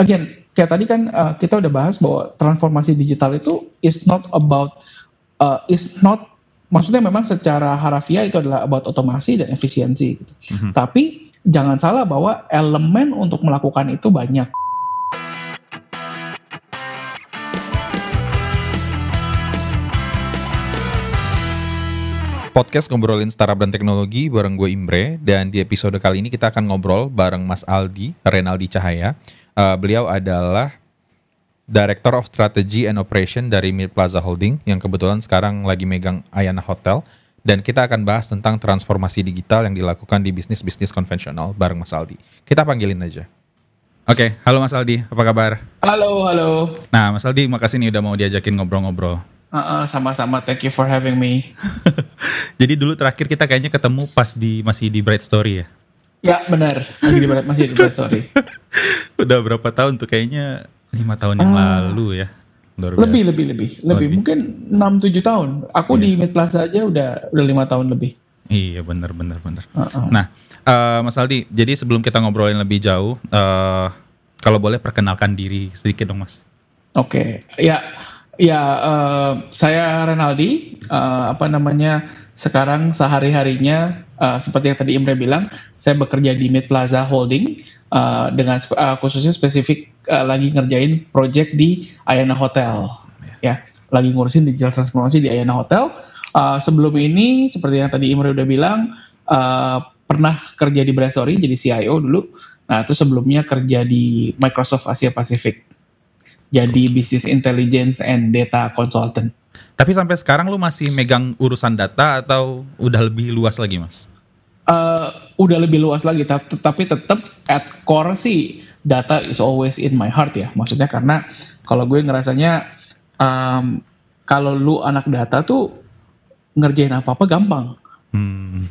again kayak tadi kan uh, kita udah bahas bahwa transformasi digital itu is not about uh, is not maksudnya memang secara harafiah itu adalah about otomasi dan efisiensi gitu. Mm-hmm. Tapi jangan salah bahwa elemen untuk melakukan itu banyak. Podcast ngobrolin startup dan teknologi bareng gue Imbre dan di episode kali ini kita akan ngobrol bareng Mas Aldi, Renaldi Cahaya. Uh, beliau adalah Director of Strategy and Operation dari Mid Plaza Holding yang kebetulan sekarang lagi megang Ayana Hotel dan kita akan bahas tentang transformasi digital yang dilakukan di bisnis-bisnis konvensional bareng Mas Aldi. Kita panggilin aja. Oke, okay, halo Mas Aldi, apa kabar? Halo, halo. Nah, Mas Aldi, makasih nih udah mau diajakin ngobrol-ngobrol. Uh, uh, sama-sama, thank you for having me. Jadi dulu terakhir kita kayaknya ketemu pas di masih di Bright Story ya? Ya benar, lagi di Bright masih di Bright Story. Udah berapa tahun tuh kayaknya lima tahun yang uh, lalu ya? Luar lebih, lebih, lebih, lebih, Mungkin enam tujuh tahun. Aku yeah. di Mid Plaza aja udah udah lima tahun lebih. Iya benar, benar, benar. Uh, uh. Nah, uh, Mas Aldi, jadi sebelum kita ngobrolin lebih jauh, uh, kalau boleh perkenalkan diri sedikit dong, Mas. Oke, okay. ya Ya, uh, saya Renaldi. Uh, apa namanya? Sekarang sehari-harinya uh, seperti yang tadi Imre bilang, saya bekerja di Mid Plaza Holding uh, dengan uh, khususnya spesifik uh, lagi ngerjain project di Ayana Hotel. Ya, lagi ngurusin digital transformasi di Ayana Hotel. Uh, sebelum ini, seperti yang tadi Imre udah bilang, uh, pernah kerja di Story jadi CIO dulu. Nah, itu sebelumnya kerja di Microsoft Asia Pacific jadi business intelligence and data consultant. Tapi sampai sekarang lu masih megang urusan data atau udah lebih luas lagi, Mas? Uh, udah lebih luas lagi, tapi tetap at core sih data is always in my heart ya. Maksudnya karena kalau gue ngerasanya um, kalau lu anak data tuh ngerjain apa-apa gampang. Hmm.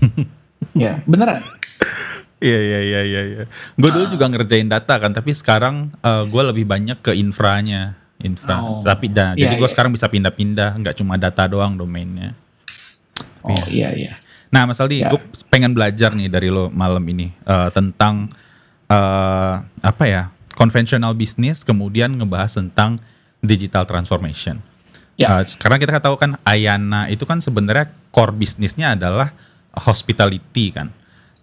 ya, beneran. Iya iya iya iya. iya. Gue dulu uh. juga ngerjain data kan, tapi sekarang uh, eh, gue lebih banyak ke infranya, infra. Oh. Tapi nah, yeah, jadi gue yeah. sekarang bisa pindah-pindah, nggak cuma data doang domainnya. Oh iya iya. iya. Nah Mas Aldi, yeah. gue pengen belajar nih dari lo malam ini uh, tentang uh, apa ya konvensional bisnis, kemudian ngebahas tentang digital transformation. Yeah. Ya. Uh, karena kita tahu kan Ayana itu kan sebenarnya core bisnisnya adalah hospitality kan.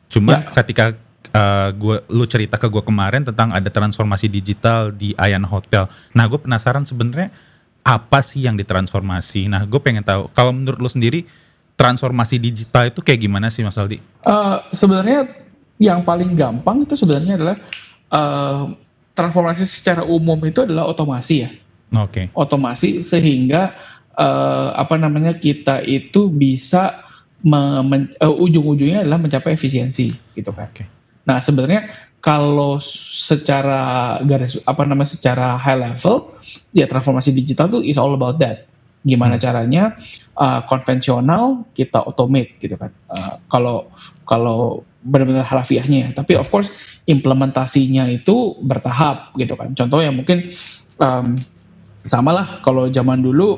Cuma ya. ketika uh, gua lu cerita ke gue kemarin tentang ada transformasi digital di Ayan Hotel. Nah, gue penasaran sebenarnya apa sih yang ditransformasi? Nah, gue pengen tahu kalau menurut lu sendiri transformasi digital itu kayak gimana sih Mas Aldi? Uh, sebenarnya yang paling gampang itu sebenarnya adalah uh, transformasi secara umum itu adalah otomasi ya. Oke. Okay. Otomasi sehingga uh, apa namanya kita itu bisa uh, ujung-ujungnya adalah mencapai efisiensi gitu kan. Okay. Nah sebenarnya kalau secara garis apa namanya secara high level ya transformasi digital tuh is all about that. Gimana hmm. caranya uh, konvensional kita automate gitu kan. Uh, kalau kalau benar-benar harafiahnya, tapi of course implementasinya itu bertahap gitu kan. Contoh yang mungkin um, sama lah kalau zaman dulu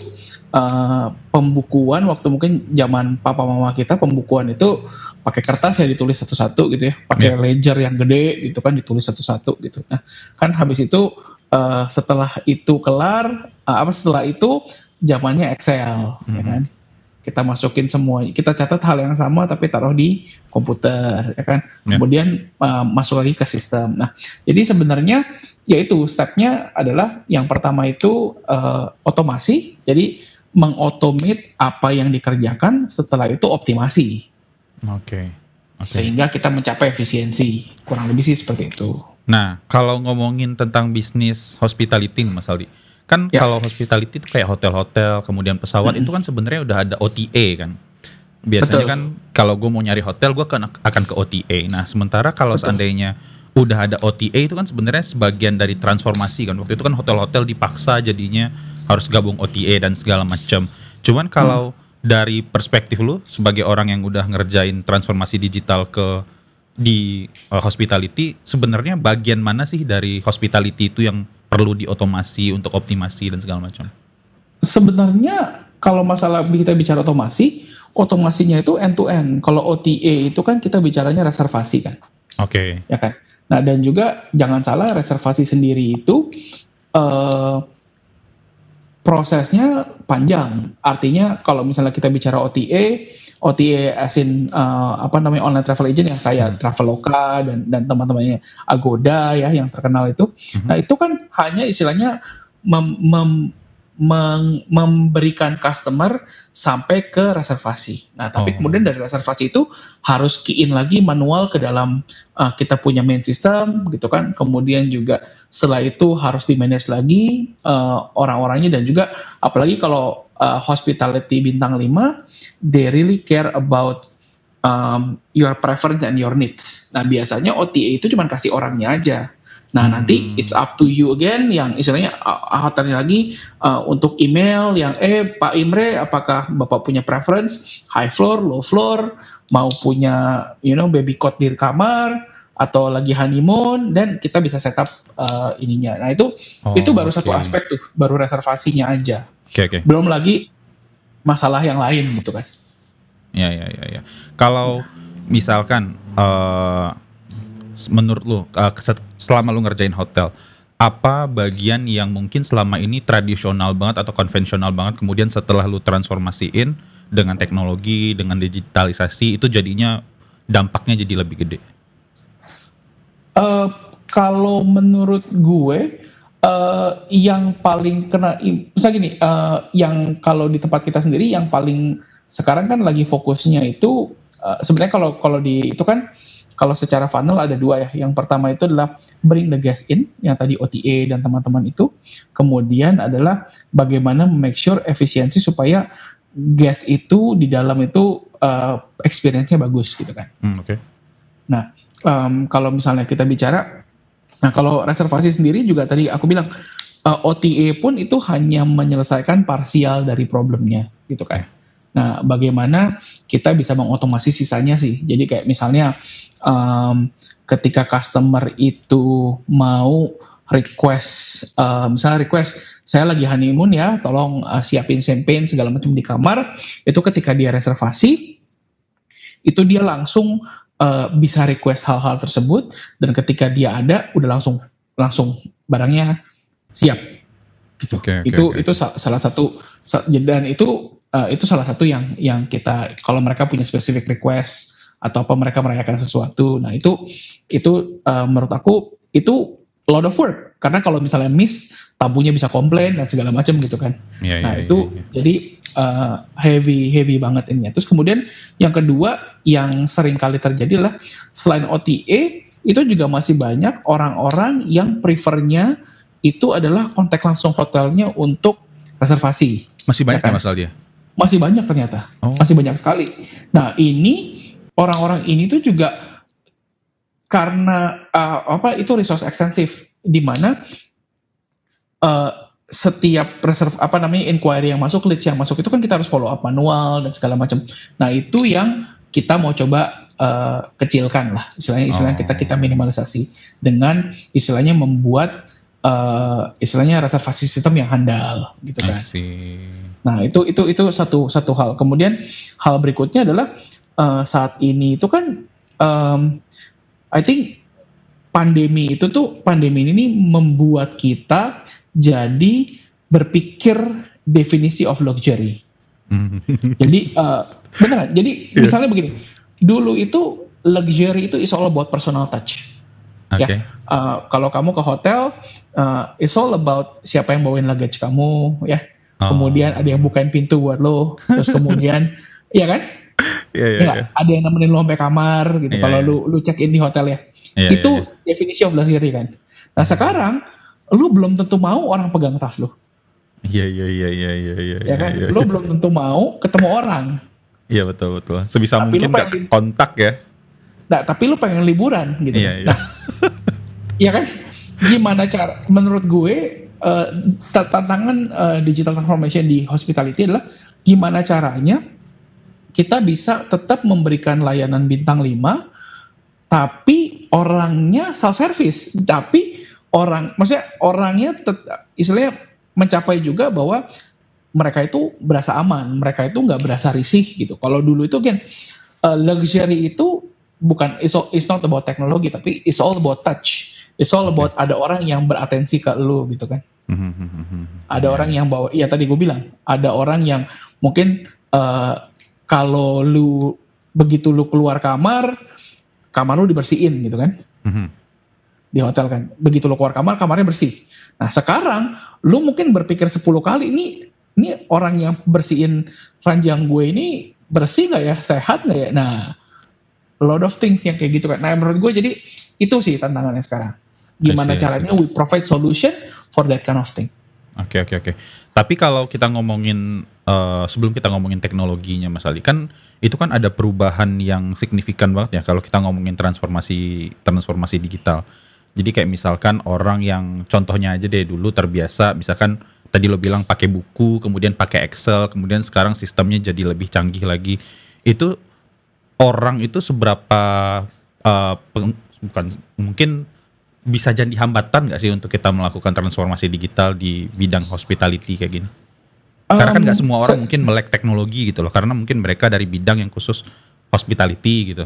uh, pembukuan waktu mungkin zaman papa mama kita pembukuan itu pakai kertas ya ditulis satu-satu gitu ya pakai yeah. ledger yang gede gitu kan ditulis satu-satu gitu nah kan habis itu uh, setelah itu kelar uh, apa setelah itu zamannya Excel mm -hmm. ya kan kita masukin semua kita catat hal yang sama tapi taruh di komputer ya kan yeah. kemudian uh, masuk lagi ke sistem nah jadi sebenarnya yaitu stepnya adalah yang pertama itu uh, otomasi jadi mengotomit apa yang dikerjakan setelah itu optimasi. Oke. Okay. Okay. Sehingga kita mencapai efisiensi. Kurang lebih sih seperti itu. Nah, kalau ngomongin tentang bisnis hospitality Mas Aldi. Kan ya. kalau hospitality itu kayak hotel-hotel, kemudian pesawat -hmm. itu kan sebenarnya udah ada OTA kan. Biasanya Betul. kan kalau gue mau nyari hotel gue akan akan ke OTA. Nah, sementara kalau seandainya udah ada OTA itu kan sebenarnya sebagian dari transformasi kan. Waktu itu kan hotel-hotel dipaksa jadinya harus gabung OTA dan segala macam. Cuman kalau hmm. dari perspektif lu sebagai orang yang udah ngerjain transformasi digital ke di uh, hospitality, sebenarnya bagian mana sih dari hospitality itu yang perlu diotomasi untuk optimasi dan segala macam? Sebenarnya kalau masalah kita bicara otomasi, otomasinya itu end to end. Kalau OTA itu kan kita bicaranya reservasi kan. Oke. Okay. Ya kan. Nah dan juga jangan salah reservasi sendiri itu uh, prosesnya panjang. Artinya kalau misalnya kita bicara OTA, OTA as in uh, apa namanya online travel agent yang kayak hmm. Traveloka dan dan teman-temannya Agoda ya yang terkenal itu. Hmm. Nah itu kan hanya istilahnya mem, mem, mem, memberikan customer sampai ke reservasi. Nah tapi oh. kemudian dari reservasi itu harus key in lagi manual ke dalam uh, kita punya main system gitu kan. Kemudian juga setelah itu harus di manage lagi uh, orang-orangnya dan juga apalagi kalau uh, hospitality bintang 5 they really care about um, your preference and your needs. Nah biasanya OTA itu cuma kasih orangnya aja. Nah hmm. nanti it's up to you again yang istilahnya uh, hotelnya lagi uh, untuk email yang eh Pak Imre apakah Bapak punya preference high floor, low floor, mau punya you know baby cot di kamar atau lagi honeymoon dan kita bisa setup uh, ininya. Nah itu oh, itu baru okay. satu aspek tuh, baru reservasinya aja. Okay, okay. Belum lagi masalah yang lain gitu kan. Ya ya ya ya. Kalau misalkan uh, menurut lu uh, selama lu ngerjain hotel apa bagian yang mungkin selama ini tradisional banget atau konvensional banget kemudian setelah lu transformasiin dengan teknologi dengan digitalisasi itu jadinya dampaknya jadi lebih gede? Uh, kalau menurut gue uh, yang paling kena, misalnya gini, uh, yang kalau di tempat kita sendiri yang paling sekarang kan lagi fokusnya itu uh, sebenarnya kalau kalau di itu kan kalau secara funnel ada dua ya. Yang pertama itu adalah bring the guest in, yang tadi OTA dan teman-teman itu. Kemudian adalah bagaimana make sure efisiensi supaya guest itu di dalam itu uh, experience-nya bagus gitu kan. Hmm, Oke. Okay. Nah, um, kalau misalnya kita bicara, nah kalau reservasi sendiri juga tadi aku bilang uh, eh, OTA pun itu hanya menyelesaikan parsial dari problemnya, gitu kan. Nah, bagaimana kita bisa mengotomasi sisanya sih? Jadi kayak misalnya um, ketika customer itu mau request, uh, misalnya request, saya lagi honeymoon ya, tolong uh, siapin champagne segala macam di kamar. Itu ketika dia reservasi, itu dia langsung uh, bisa request hal-hal tersebut dan ketika dia ada udah langsung langsung barangnya siap gitu okay, okay, itu okay. itu salah satu dan itu uh, itu salah satu yang yang kita kalau mereka punya specific request atau apa mereka merayakan sesuatu nah itu itu uh, menurut aku itu lot of work karena kalau misalnya miss tabunya bisa komplain dan segala macam gitu kan yeah, nah yeah, itu yeah, yeah. jadi uh, heavy heavy banget ini terus kemudian yang kedua yang sering kali terjadi adalah selain OTA itu juga masih banyak orang-orang yang prefernya itu adalah kontak langsung hotelnya untuk reservasi. Masih banyak ya kan? masalah dia? Masih banyak ternyata, oh. masih banyak sekali. Nah ini orang-orang ini tuh juga karena uh, apa itu resource ekstensif di mana uh, setiap reserve apa namanya inquiry yang masuk leads yang masuk itu kan kita harus follow up manual dan segala macam. Nah itu yang kita mau coba uh, kecilkan lah istilahnya istilahnya oh. kita kita minimalisasi dengan istilahnya membuat uh, istilahnya reservasi sistem yang handal gitu kan. Nah itu itu itu satu satu hal. Kemudian hal berikutnya adalah uh, saat ini itu kan um, I think pandemi itu tuh pandemi ini membuat kita jadi berpikir definisi of luxury. jadi uh, beneran. Jadi yeah. misalnya begini, dulu itu luxury itu is all about personal touch. Okay. Ya, uh, kalau kamu ke hotel, uh, it's all about siapa yang bawain luggage kamu, ya. Oh. Kemudian ada yang bukain pintu buat lo, terus kemudian, iya kan? Yeah, yeah, yeah. Ada yang nemenin lo sampai kamar gitu. Yeah, kalau yeah. lu lu check in di hotel ya, yeah, itu yeah, yeah. definisi of luxury kan. Nah sekarang lu belum tentu mau orang pegang tas lu. Iya iya iya iya iya iya. Ya kan, ya, lu belum tentu mau ketemu orang. Iya betul betul. Sebisa tapi mungkin nggak kontak ya. Nah, tapi lu pengen liburan gitu. Iya, iya. Nah, ya kan? Gimana cara? Menurut gue uh, tantangan uh, digital transformation di hospitality adalah gimana caranya kita bisa tetap memberikan layanan bintang 5 tapi orangnya self service tapi orang maksudnya orangnya istilahnya mencapai juga bahwa mereka itu berasa aman, mereka itu nggak berasa risih gitu. Kalau dulu itu kan uh, luxury itu bukan it's, all, it's not about teknologi tapi it's all about touch it's all about okay. ada orang yang beratensi ke lu gitu kan mm-hmm. ada yeah. orang yang bawa ya tadi gue bilang ada orang yang mungkin uh, kalau lu begitu lu keluar kamar kamar lu dibersihin gitu kan mm-hmm. di hotel kan begitu lu keluar kamar kamarnya bersih nah sekarang lu mungkin berpikir 10 kali ini ini orang yang bersihin ranjang gue ini bersih nggak ya sehat nggak ya nah a lot of things yang kayak gitu kan nah menurut gue jadi itu sih tantangannya sekarang gimana see, caranya we provide solution for that kind of thing. Oke okay, oke okay, oke. Okay. Tapi kalau kita ngomongin uh, sebelum kita ngomongin teknologinya Mas Ali kan itu kan ada perubahan yang signifikan banget ya kalau kita ngomongin transformasi transformasi digital. Jadi kayak misalkan orang yang contohnya aja deh dulu terbiasa misalkan tadi lo bilang pakai buku, kemudian pakai Excel, kemudian sekarang sistemnya jadi lebih canggih lagi. Itu orang itu seberapa uh, peng, bukan mungkin bisa jadi hambatan nggak sih untuk kita melakukan transformasi digital di bidang hospitality kayak gini? Karena kan nggak semua orang mungkin melek teknologi gitu loh, karena mungkin mereka dari bidang yang khusus hospitality gitu.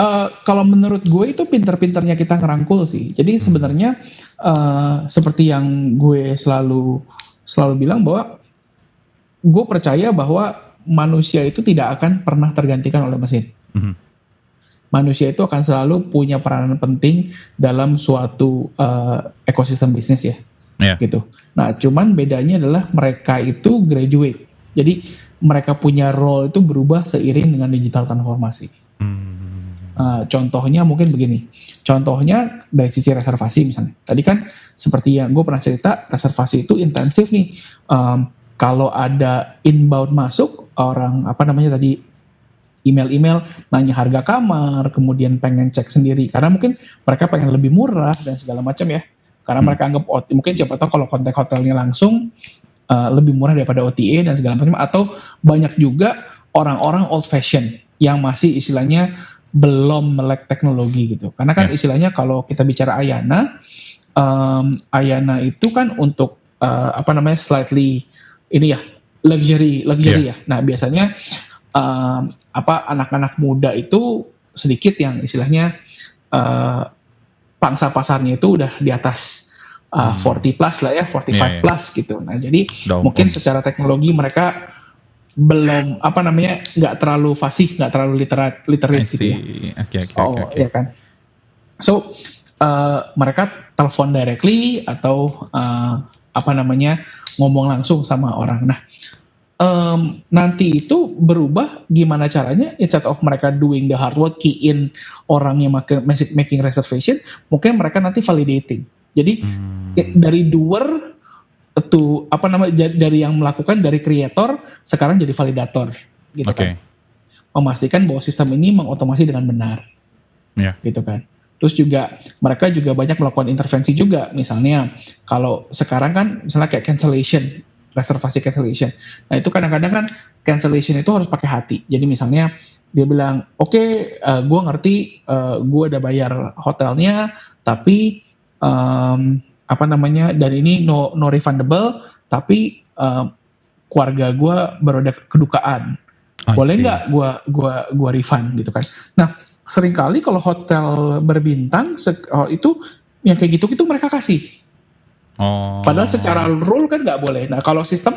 Uh, kalau menurut gue itu pinter-pinternya kita ngerangkul sih. Jadi hmm. sebenarnya uh, seperti yang gue selalu selalu bilang bahwa gue percaya bahwa manusia itu tidak akan pernah tergantikan oleh mesin. Hmm manusia itu akan selalu punya peranan penting dalam suatu uh, ekosistem bisnis ya, yeah. gitu. Nah, cuman bedanya adalah mereka itu graduate, jadi mereka punya role itu berubah seiring dengan digital transformasi. Hmm. Uh, contohnya mungkin begini, contohnya dari sisi reservasi misalnya. Tadi kan seperti yang gue pernah cerita, reservasi itu intensif nih. Um, kalau ada inbound masuk orang apa namanya tadi email-email nanya harga kamar, kemudian pengen cek sendiri karena mungkin mereka pengen lebih murah dan segala macam ya. Karena hmm. mereka anggap mungkin siapa tahu kalau kontak hotelnya langsung uh, lebih murah daripada OTA dan segala macam atau banyak juga orang-orang old fashion yang masih istilahnya belum melek teknologi gitu. Karena kan yeah. istilahnya kalau kita bicara Ayana, um, Ayana itu kan untuk uh, apa namanya slightly ini ya luxury luxury yeah. ya. Nah biasanya um, apa anak-anak muda itu sedikit yang istilahnya uh, pangsa pasarnya itu udah di atas uh, hmm. 40 plus lah ya, 45 yeah, yeah. plus gitu. Nah jadi Dong. mungkin secara teknologi mereka belum apa namanya nggak terlalu fasih, nggak terlalu literat literate gitu ya. Okay, okay, oh okay, okay. ya kan. So uh, mereka telepon directly atau uh, apa namanya ngomong langsung sama orang. Nah um, nanti itu berubah gimana caranya instead of mereka doing the hard work key in orang yang making, making reservation mungkin mereka nanti validating jadi hmm. dari doer itu apa namanya dari yang melakukan dari creator sekarang jadi validator gitu okay. kan memastikan bahwa sistem ini mengotomasi dengan benar yeah. gitu kan Terus juga mereka juga banyak melakukan intervensi juga. Misalnya kalau sekarang kan misalnya kayak cancellation reservasi cancellation. Nah itu kadang-kadang kan cancellation itu harus pakai hati. Jadi misalnya dia bilang, oke, okay, uh, eh, gue ngerti, uh, eh, gue udah bayar hotelnya, tapi um, apa namanya, dan ini no no refundable, tapi uh, keluarga gue baru ada kedukaan. Boleh nggak gue gua gua refund gitu kan? Nah sering kali kalau hotel berbintang oh, itu yang kayak gitu itu mereka kasih Oh. Padahal secara rule kan nggak boleh. Nah kalau sistem,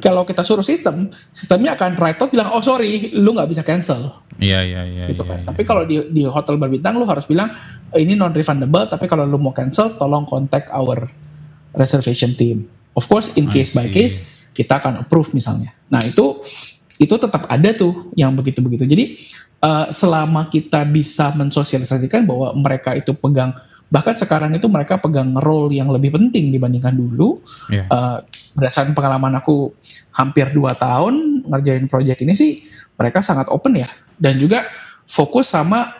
kalau kita suruh sistem, sistemnya akan write off bilang, oh sorry, lu nggak bisa cancel. Iya iya iya. Gitu kan. Ya, tapi kalau di, di hotel berbintang, lu harus bilang ini non refundable. Tapi kalau lu mau cancel, tolong contact our reservation team. Of course, in case by case kita akan approve misalnya. Nah itu itu tetap ada tuh yang begitu-begitu. Jadi uh, selama kita bisa mensosialisasikan bahwa mereka itu pegang bahkan sekarang itu mereka pegang role yang lebih penting dibandingkan dulu yeah. Iya. uh, berdasarkan pengalaman aku hampir dua tahun ngerjain proyek ini sih mereka sangat open ya dan juga fokus sama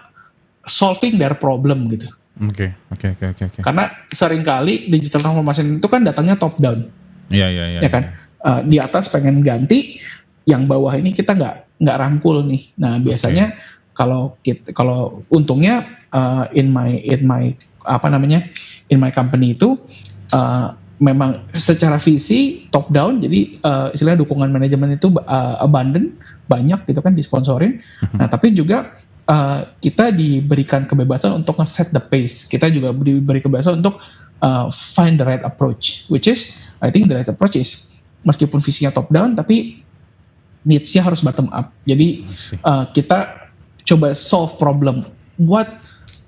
solving their problem gitu Oke, oke, oke, oke. Karena sering kali digital transformation itu kan datangnya top down. Iya, iya, iya. Ya kan, ya. Uh, di atas pengen ganti, yang bawah ini kita nggak nggak rangkul nih. Nah biasanya okay. kalau kita kalau untungnya uh, in my in my apa namanya in my company itu uh, memang secara visi top down jadi uh, istilahnya dukungan manajemen itu uh, abundant banyak gitu kan disponsorin mm-hmm. nah tapi juga uh, kita diberikan kebebasan untuk nge-set the pace kita juga diberi kebebasan untuk uh, find the right approach which is I think the right approach is meskipun visinya top down tapi needs-nya harus bottom up jadi uh, kita coba solve problem what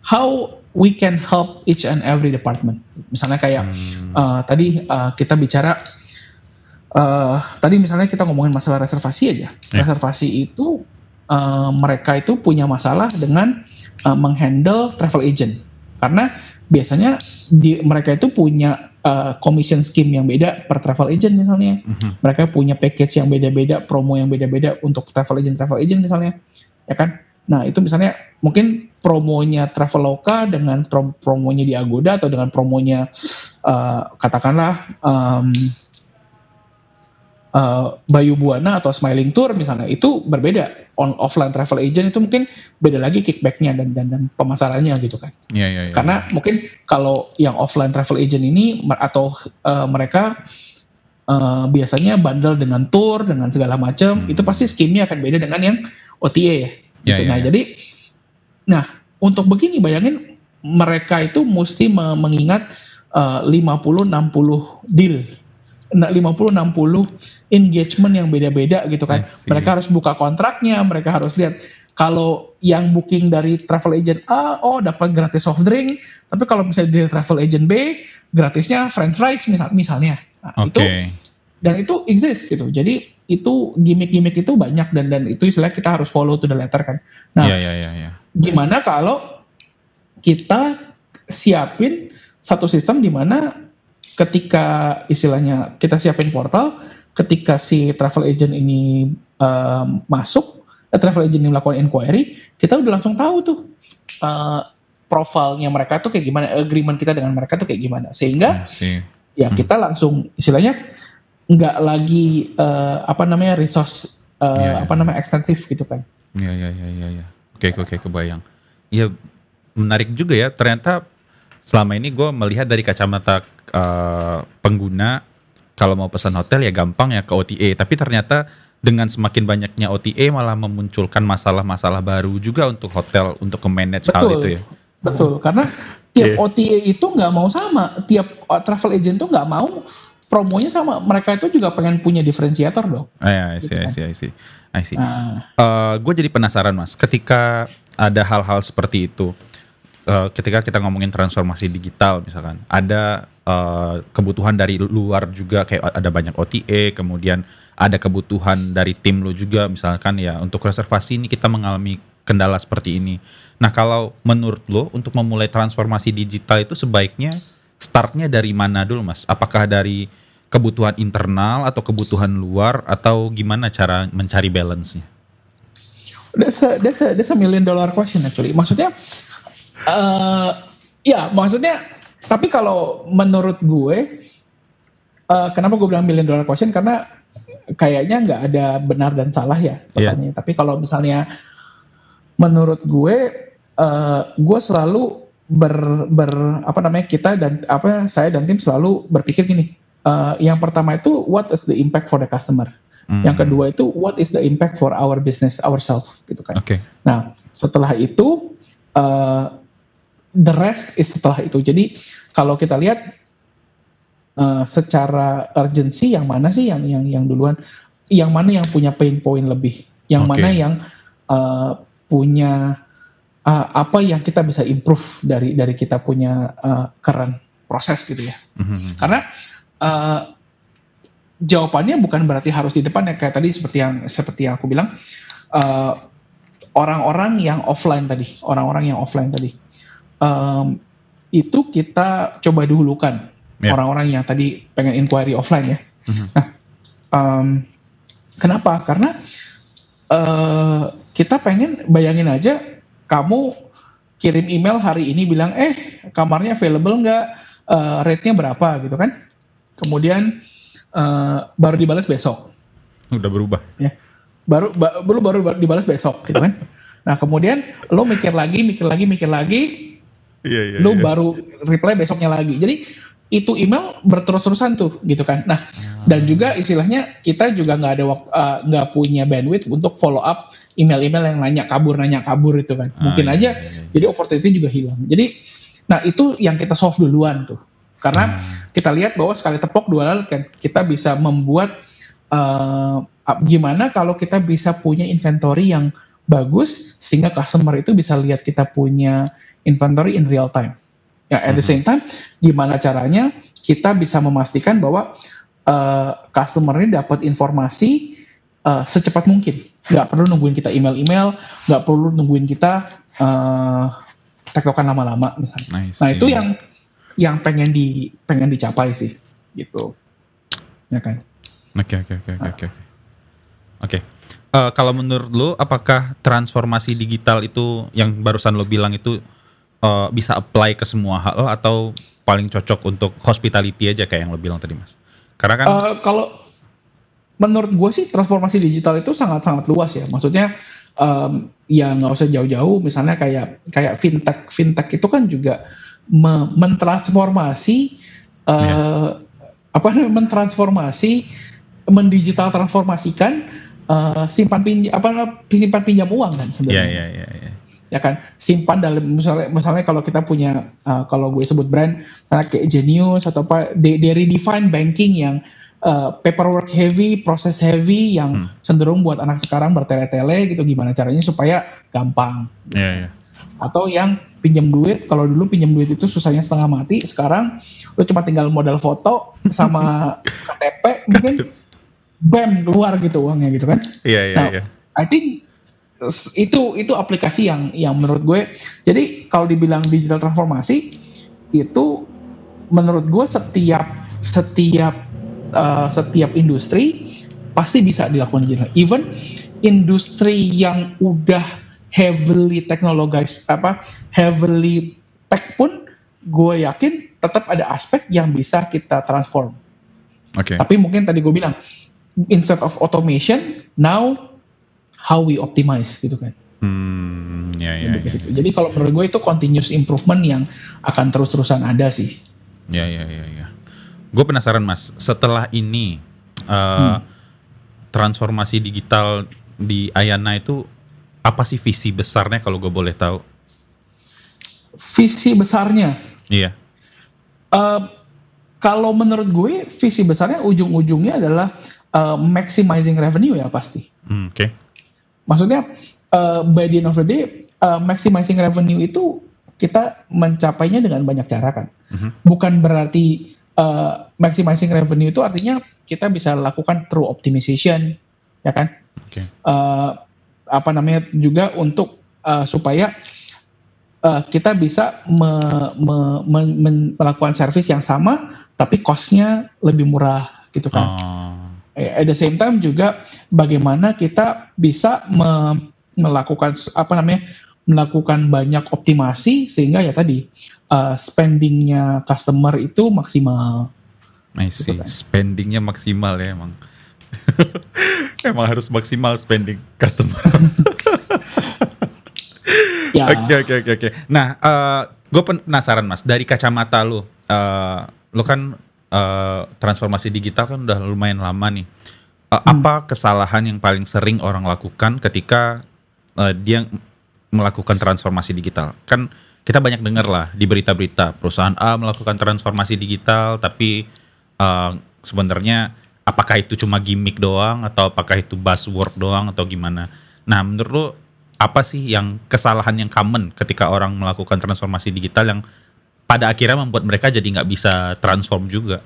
how we can help each and every department. Misalnya kayak hmm. uh, tadi uh, kita bicara uh, tadi misalnya kita ngomongin masalah reservasi aja. Yeah. Reservasi itu uh, mereka itu punya masalah dengan uh, menghandle travel agent karena biasanya di, mereka itu punya uh, commission scheme yang beda per travel agent misalnya. Mm-hmm. Mereka punya package yang beda-beda, promo yang beda-beda untuk travel agent travel agent misalnya, ya kan? Nah itu misalnya mungkin promonya Traveloka dengan promonya di Agoda atau dengan promonya uh, katakanlah um, uh, Bayu Buana atau Smiling Tour misalnya itu berbeda. On offline travel agent itu mungkin beda lagi kickbacknya dan dan, dan pemasarannya gitu kan. Yeah, yeah, yeah, Karena yeah. mungkin kalau yang offline travel agent ini atau uh, mereka uh, biasanya bundle dengan tour dengan segala macam hmm. itu pasti skimnya akan beda dengan yang OTA ya. Gitu. Yeah, yeah, nah yeah. jadi Nah, untuk begini bayangin mereka itu mesti mengingat uh, 50-60 deal. Nah, 50-60 engagement yang beda-beda gitu kan. Mereka harus buka kontraknya, mereka harus lihat kalau yang booking dari travel agent A, oh dapat gratis soft drink, tapi kalau misalnya dari travel agent B, gratisnya french fries misal, misalnya. Nah, okay. itu dan itu exist gitu. Jadi itu gimmick-gimmick itu banyak dan dan itu istilah kita harus follow to the letter kan. Nah, yeah, yeah, yeah, yeah. gimana kalau kita siapin satu sistem di mana ketika istilahnya kita siapin portal, ketika si travel agent ini um, masuk, eh, travel agent ini melakukan inquiry, kita udah langsung tahu tuh uh, profilnya mereka tuh kayak gimana, agreement kita dengan mereka tuh kayak gimana, sehingga ya hmm. kita langsung istilahnya nggak lagi uh, apa namanya resource uh, yeah, yeah. apa namanya ekstensif gitu kan. Iya iya iya iya. Ya. Oke oke kebayang. Iya menarik juga ya. Ternyata selama ini gue melihat dari kacamata uh, pengguna kalau mau pesan hotel ya gampang ya ke OTA. Tapi ternyata dengan semakin banyaknya OTA malah memunculkan masalah-masalah baru juga untuk hotel untuk ke manage betul, hal itu ya. Betul karena tiap yeah. OTA itu nggak mau sama. Tiap travel agent tuh nggak mau promonya sama mereka itu juga pengen punya diferensiator dong. Ah, ya, I see, gitu I see, I see, I see. Nah. Uh, gue jadi penasaran mas, ketika ada hal-hal seperti itu, uh, ketika kita ngomongin transformasi digital misalkan, ada uh, kebutuhan dari luar juga kayak ada banyak OTA, kemudian ada kebutuhan dari tim lo juga misalkan ya untuk reservasi ini kita mengalami kendala seperti ini. Nah kalau menurut lo untuk memulai transformasi digital itu sebaiknya startnya dari mana dulu mas? Apakah dari kebutuhan internal atau kebutuhan luar atau gimana cara mencari balance-nya? That's a, that's a, that's a million dollar question actually. Maksudnya, uh, ya maksudnya, tapi kalau menurut gue, uh, kenapa gue bilang million dollar question? Karena kayaknya nggak ada benar dan salah ya iya. pertanyaannya. Yeah. Tapi kalau misalnya menurut gue, uh, gue selalu ber, ber apa namanya kita dan apa saya dan tim selalu berpikir gini uh, yang pertama itu what is the impact for the customer. Hmm. Yang kedua itu what is the impact for our business ourselves gitu kan. Okay. Nah setelah itu uh, the rest is setelah itu. Jadi kalau kita lihat uh, secara urgency yang mana sih yang yang yang duluan, yang mana yang punya pain point lebih, yang okay. mana yang uh, punya uh, apa yang kita bisa improve dari dari kita punya uh, current proses gitu ya. Mm -hmm. Karena uh, jawabannya bukan berarti harus di depan ya kayak tadi seperti yang seperti yang aku bilang eh, orang-orang yang offline tadi orang-orang yang offline tadi um, itu kita coba dahulukan yeah. orang-orang yang tadi pengen inquiry offline ya mm-hmm. nah um, kenapa karena uh, kita pengen bayangin aja kamu kirim email hari ini bilang eh kamarnya available nggak uh, rate-nya berapa gitu kan kemudian uh, baru dibalas besok. Udah berubah. Ya. Baru ba baru baru dibalas besok gitu kan. Nah, kemudian lo mikir lagi, mikir lagi, mikir lagi. Iya, iya, lo iya. baru reply besoknya lagi. Jadi itu email berterus-terusan tuh gitu kan. Nah, hmm. dan juga istilahnya kita juga nggak ada waktu uh, nggak punya bandwidth untuk follow up email-email yang nanya kabur nanya kabur itu kan. Ah, Mungkin iya, aja iya, iya. jadi opportunity juga hilang. Jadi nah itu yang kita solve duluan tuh. Karena hmm. kita lihat bahwa sekali tepok dua lalat kan kita bisa membuat uh, gimana kalau kita bisa punya inventory yang bagus sehingga customer itu bisa lihat kita punya inventory in real time. Ya, at the hmm. same time, gimana caranya kita bisa memastikan bahwa uh, customer ini dapat informasi uh, secepat mungkin. Gak perlu nungguin kita email-email, gak perlu nungguin kita uh, tektokan lama-lama misalnya. Nice. Nah itu yang yang pengen di pengen dicapai sih, gitu. Ya kan. Oke oke oke oke oke. Oke. Kalau menurut lo, apakah transformasi digital itu yang barusan lo bilang itu uh, bisa apply ke semua hal atau paling cocok untuk hospitality aja kayak yang lo bilang tadi mas? Karena kan uh, kalau menurut gue sih transformasi digital itu sangat-sangat luas ya. Maksudnya um, ya nggak usah jauh-jauh. Misalnya kayak kayak fintech, fintech itu kan juga me mentransformasi uh, yeah. apa namanya mentransformasi mendigital transformasikan uh, simpan pinjam apa simpan pinjam uang kan sebenarnya. Yeah, yeah, yeah, yeah ya kan simpan dalam misalnya misalnya kalau kita punya uh, kalau gue sebut brand misalnya kayak Genius atau apa they, they redefine banking yang uh, paperwork heavy, process heavy yang hmm. cenderung buat anak sekarang bertele-tele gitu gimana caranya supaya gampang. Yeah, yeah. Atau yang pinjam duit, kalau dulu pinjam duit itu susahnya setengah mati, sekarang lu cuma tinggal modal foto sama KTP mungkin bam keluar gitu uangnya gitu kan. Iya yeah, iya yeah, iya. I think itu itu aplikasi yang yang menurut gue jadi kalau dibilang digital transformasi itu menurut gue setiap setiap uh, setiap industri pasti bisa dilakukan digital even industri yang udah heavily technologized apa heavily tech pun gue yakin tetap ada aspek yang bisa kita transform. Oke. Okay. Tapi mungkin tadi gue bilang instead of automation now how we optimize gitu kan. Hmm, ya, ya, ya. Jadi kalau menurut gue itu continuous improvement yang akan terus-terusan ada sih. Ya, ya, ya, ya. Gue penasaran mas, setelah ini uh, hmm. transformasi digital di Ayana itu apa sih visi besarnya kalau gue boleh tahu? Visi besarnya? Iya. Uh, kalau menurut gue visi besarnya ujung-ujungnya adalah uh, maximizing revenue ya pasti. Hmm, Oke. Okay Maksudnya uh, by the end of the day uh, maximizing revenue itu kita mencapainya dengan banyak cara kan. Mm-hmm. Bukan berarti uh, maximizing revenue itu artinya kita bisa lakukan true optimization, ya kan? Okay. Uh, apa namanya juga untuk uh, supaya uh, kita bisa me, me, me, me, melakukan service yang sama tapi costnya lebih murah gitu kan. Oh. At the same time juga bagaimana kita bisa me melakukan apa namanya melakukan banyak optimasi sehingga ya tadi uh, spendingnya customer itu maksimal. I see. Gitu kan. Spendingnya maksimal ya emang. emang harus maksimal spending customer. ya. Oke oke oke oke. Nah, uh, eh, gue penasaran mas dari kacamata lu, uh, lu kan uh, transformasi digital kan udah lumayan lama nih. Uh, hmm. Apa kesalahan yang paling sering orang lakukan ketika uh, dia melakukan transformasi digital? Kan kita banyak dengar lah di berita-berita perusahaan A melakukan transformasi digital, tapi uh, sebenarnya apakah itu cuma gimmick doang atau apakah itu buzzword doang atau gimana? Nah, menurut lo apa sih yang kesalahan yang common ketika orang melakukan transformasi digital yang pada akhirnya membuat mereka jadi nggak bisa transform juga?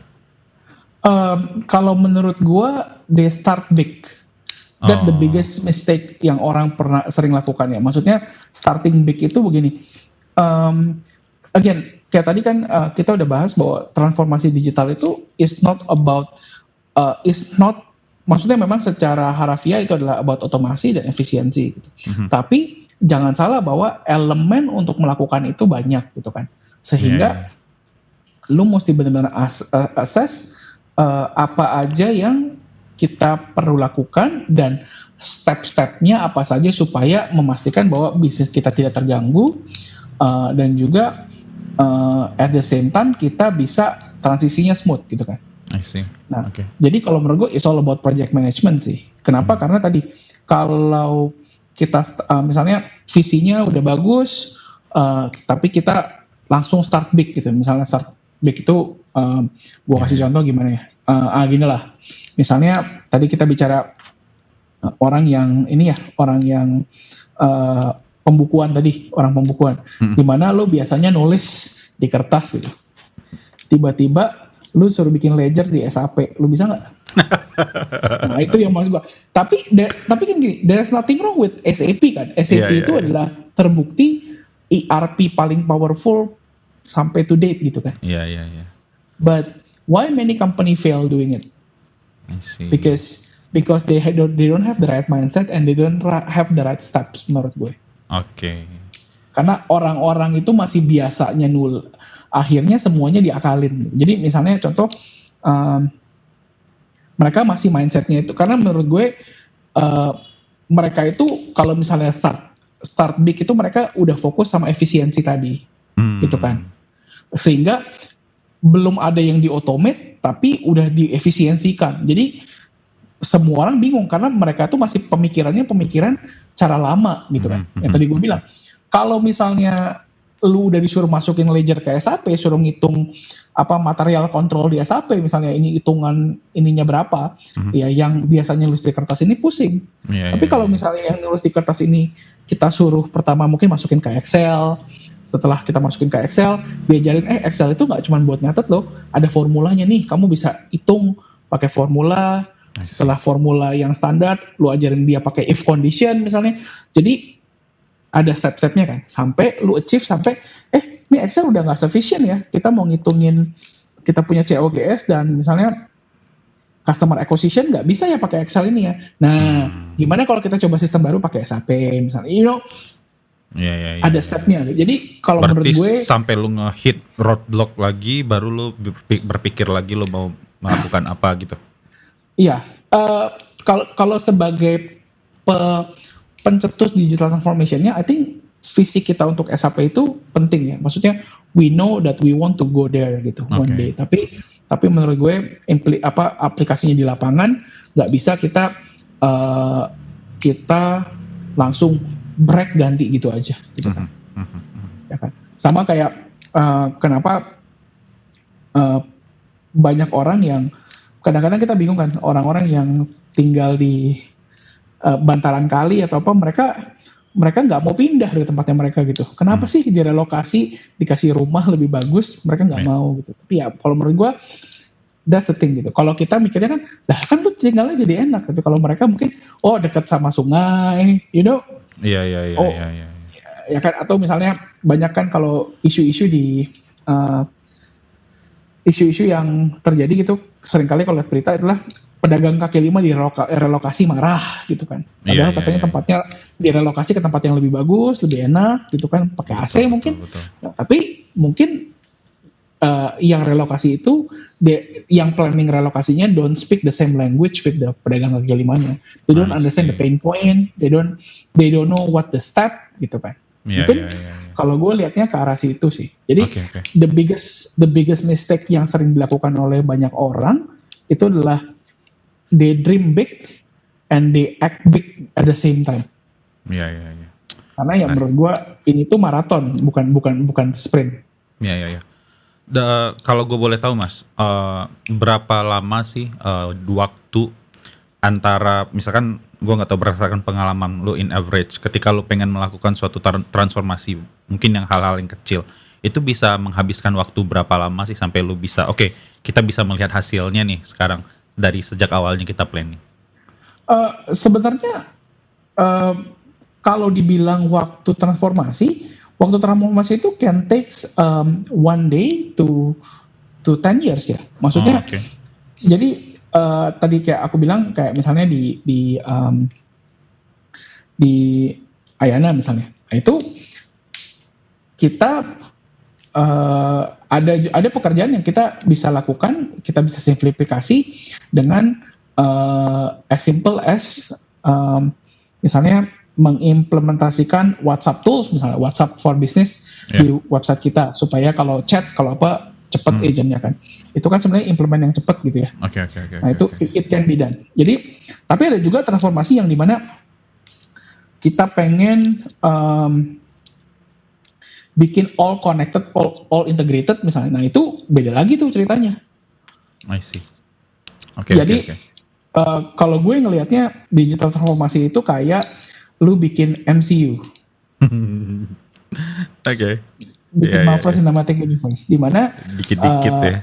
Um, kalau menurut gue, they start big. That oh. the biggest mistake yang orang pernah sering lakukan ya. Maksudnya starting big itu begini. Um, again, kayak tadi kan uh, kita udah bahas bahwa transformasi digital itu is not about uh, is not maksudnya memang secara harafiah itu adalah about otomasi dan efisiensi. Gitu. Mm-hmm. Tapi jangan salah bahwa elemen untuk melakukan itu banyak gitu kan sehingga yeah. lu mesti benar-benar as, uh, assess uh, apa aja yang kita perlu lakukan dan step-stepnya apa saja supaya memastikan bahwa bisnis kita tidak terganggu uh, dan juga uh, at the same time kita bisa transisinya smooth gitu kan. I see. Nah, okay. jadi kalau menurut gue it's all about project management sih. Kenapa? Hmm. Karena tadi kalau kita uh, misalnya visinya udah bagus, uh, tapi kita langsung start big gitu. Misalnya start big itu, uh, gue kasih yeah. contoh gimana ya? Uh, ah gini lah. Misalnya tadi kita bicara uh, orang yang ini ya, orang yang uh, pembukuan tadi, orang pembukuan. Hmm. Di mana lo biasanya nulis di kertas gitu. Tiba-tiba lu suruh bikin ledger di SAP, lu bisa nggak? nah itu yang maksud gua. Tapi tapi kan gini, there's nothing wrong with SAP kan. SAP yeah, yeah, itu yeah. adalah terbukti ERP paling powerful sampai to date gitu kan. Iya yeah, iya yeah, iya. Yeah. But why many company fail doing it? I see. Because because they don't they don't have the right mindset and they don't have the right steps menurut gue. Oke. Okay. Karena orang-orang itu masih biasanya nul akhirnya semuanya diakalin. Jadi misalnya contoh um, mereka masih mindsetnya itu karena menurut gue uh, mereka itu kalau misalnya start start big itu mereka udah fokus sama efisiensi tadi, hmm. gitu kan. Sehingga belum ada yang di automate tapi udah diefisiensikan. Jadi semua orang bingung karena mereka tuh masih pemikirannya pemikiran cara lama gitu kan. Hmm. Yang tadi gue bilang. Kalau misalnya lu udah disuruh masukin ledger ke SAP, suruh ngitung apa material kontrol di SAP misalnya ini hitungan ininya berapa, hmm. ya yang biasanya nulis di kertas ini pusing. Yeah, Tapi yeah, kalau yeah. misalnya yang nulis di kertas ini kita suruh pertama mungkin masukin ke Excel, setelah kita masukin ke Excel, diajarin eh Excel itu nggak cuma buat nyatet loh, ada formulanya nih, kamu bisa hitung pakai formula. Setelah formula yang standar, lu ajarin dia pakai if condition misalnya. Jadi ada step-stepnya kan sampai lu achieve sampai eh ini Excel udah nggak sufficient ya kita mau ngitungin kita punya COGS dan misalnya customer acquisition nggak bisa ya pakai Excel ini ya nah hmm. gimana kalau kita coba sistem baru pakai SAP misalnya you know Ya, ya, ya, ada ya. stepnya. Jadi kalau menurut gue sampai lu ngehit roadblock lagi, baru lu berpikir lagi lu mau melakukan apa gitu. Iya. Uh, kalau kalau sebagai pe, pencetus digital transformationnya, I think visi kita untuk SAP itu penting ya. Maksudnya we know that we want to go there gitu okay. one day. Tapi tapi menurut gue impli, apa aplikasinya di lapangan nggak bisa kita uh, kita langsung break ganti gitu aja gitu kan. Mm-hmm. Ya kan. Sama kayak uh, kenapa uh, banyak orang yang kadang-kadang kita bingung kan orang-orang yang tinggal di uh, bantaran kali atau apa mereka mereka nggak mau pindah dari tempatnya mereka gitu. Kenapa hmm. sih direlokasi dikasih rumah lebih bagus mereka nggak hmm. mau gitu. Tapi ya kalau menurut gue that's the thing gitu. Kalau kita mikirnya kan, lah kan lu tinggalnya jadi enak gitu. Kalau mereka mungkin oh dekat sama sungai, you know? Iya iya iya. Oh, iya, iya. Ya kan atau misalnya banyak kan kalau isu-isu di uh, isu-isu yang terjadi gitu sering kali kalau lihat berita itulah pedagang kaki lima direlokasi marah gitu kan. Padahal yeah, yeah, katanya yeah. tempatnya direlokasi ke tempat yang lebih bagus, lebih enak gitu kan, pakai AC betul, mungkin. Betul, betul. Nah, tapi mungkin uh, yang relokasi itu de, yang planning relokasinya don't speak the same language with the pedagang kaki limanya. They don't understand the pain point, they don't they don't know what the step gitu kan. Yeah, mungkin yeah, yeah, yeah. kalau gue liatnya ke arah situ sih. Jadi okay, okay. the biggest the biggest mistake yang sering dilakukan oleh banyak orang itu adalah they dream big and they act big at the same time. Iya iya iya. Karena yang nah. menurut gue ini tuh maraton bukan bukan bukan sprint. Iya iya iya. kalau gue boleh tahu mas, uh, berapa lama sih uh, waktu antara misalkan gue nggak tahu berdasarkan pengalaman lo in average ketika lo pengen melakukan suatu transformasi mungkin yang hal-hal yang kecil itu bisa menghabiskan waktu berapa lama sih sampai lo bisa oke okay, kita bisa melihat hasilnya nih sekarang dari sejak awalnya kita planning? Uh, sebenarnya uh, kalau dibilang waktu transformasi, waktu transformasi itu can takes um, one day to to ten years ya. Maksudnya, oh, okay. jadi uh, tadi kayak aku bilang kayak misalnya di di um, di Ayana misalnya, itu kita uh, ada ada pekerjaan yang kita bisa lakukan, kita bisa simplifikasi dengan uh, as simple as um, misalnya mengimplementasikan WhatsApp tools misalnya WhatsApp for Business yeah. di website kita supaya kalau chat kalau apa cepat hmm. agentnya kan itu kan sebenarnya implement yang cepat gitu ya oke okay, oke okay, oke okay, nah itu it can be done jadi tapi ada juga transformasi yang di mana kita pengen um, bikin all connected all, all integrated misalnya nah itu beda lagi tuh ceritanya I see oke okay, jadi okay, okay. Uh, kalau gue ngelihatnya digital transformasi itu kayak lu bikin MCU. Oke. okay. Bikin yeah, Marvel yeah, Cinematic yeah. Universe di mana dikit-dikit uh, ya.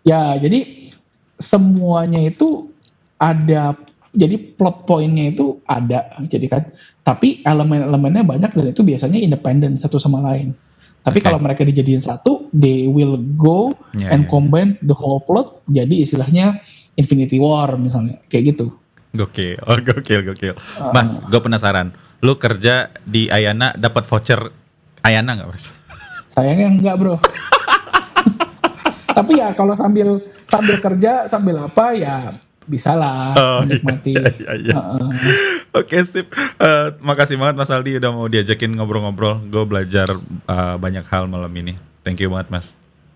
Ya, jadi semuanya itu ada jadi plot pointnya itu ada jadi kan tapi elemen-elemennya banyak dan itu biasanya independen satu sama lain tapi okay. kalau mereka dijadiin satu they will go yeah, and yeah. combine the whole plot jadi istilahnya Infinity War misalnya kayak gitu Gokil, oh gokil, gokil. Uh, mas, gue penasaran. Lu kerja di Ayana dapat voucher Ayana nggak mas? Sayangnya enggak bro. Tapi ya kalau sambil sambil kerja sambil apa ya bisa lah oh, iya, menikmati. Iya, iya, iya. Uh, Oke okay, sip. Uh, makasih banget Mas Aldi udah mau diajakin ngobrol-ngobrol. Gue belajar uh, banyak hal malam ini. Thank you banget Mas.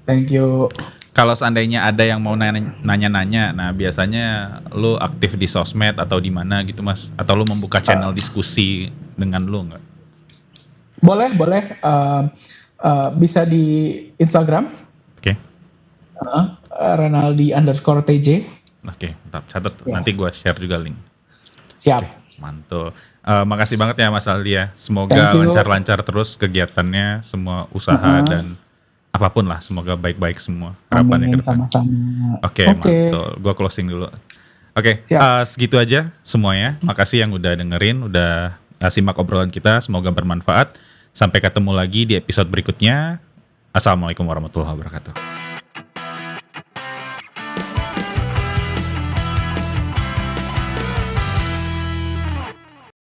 Thank you kalau seandainya ada yang mau nanya-nanya, nah biasanya lu aktif di sosmed atau di mana gitu mas? Atau lu membuka channel uh, diskusi dengan lu nggak? Boleh, boleh. Uh, uh, bisa di Instagram. Oke. Okay. Uh, Renaldi underscore TJ. Oke, okay, mantap. Catat. Yeah. Nanti gue share juga link. Siap. Okay, mantul. Uh, makasih banget ya Mas Aldi ya. Semoga lancar-lancar terus kegiatannya, semua usaha uh -huh. dan apa pun lah semoga baik-baik semua harapannya ke depan. Sama-sama. Oke, okay, okay. mantul. Gua closing dulu. Oke, okay, uh, segitu aja semuanya. Makasih yang udah dengerin, udah uh, simak obrolan kita. Semoga bermanfaat. Sampai ketemu lagi di episode berikutnya. Assalamualaikum warahmatullahi wabarakatuh.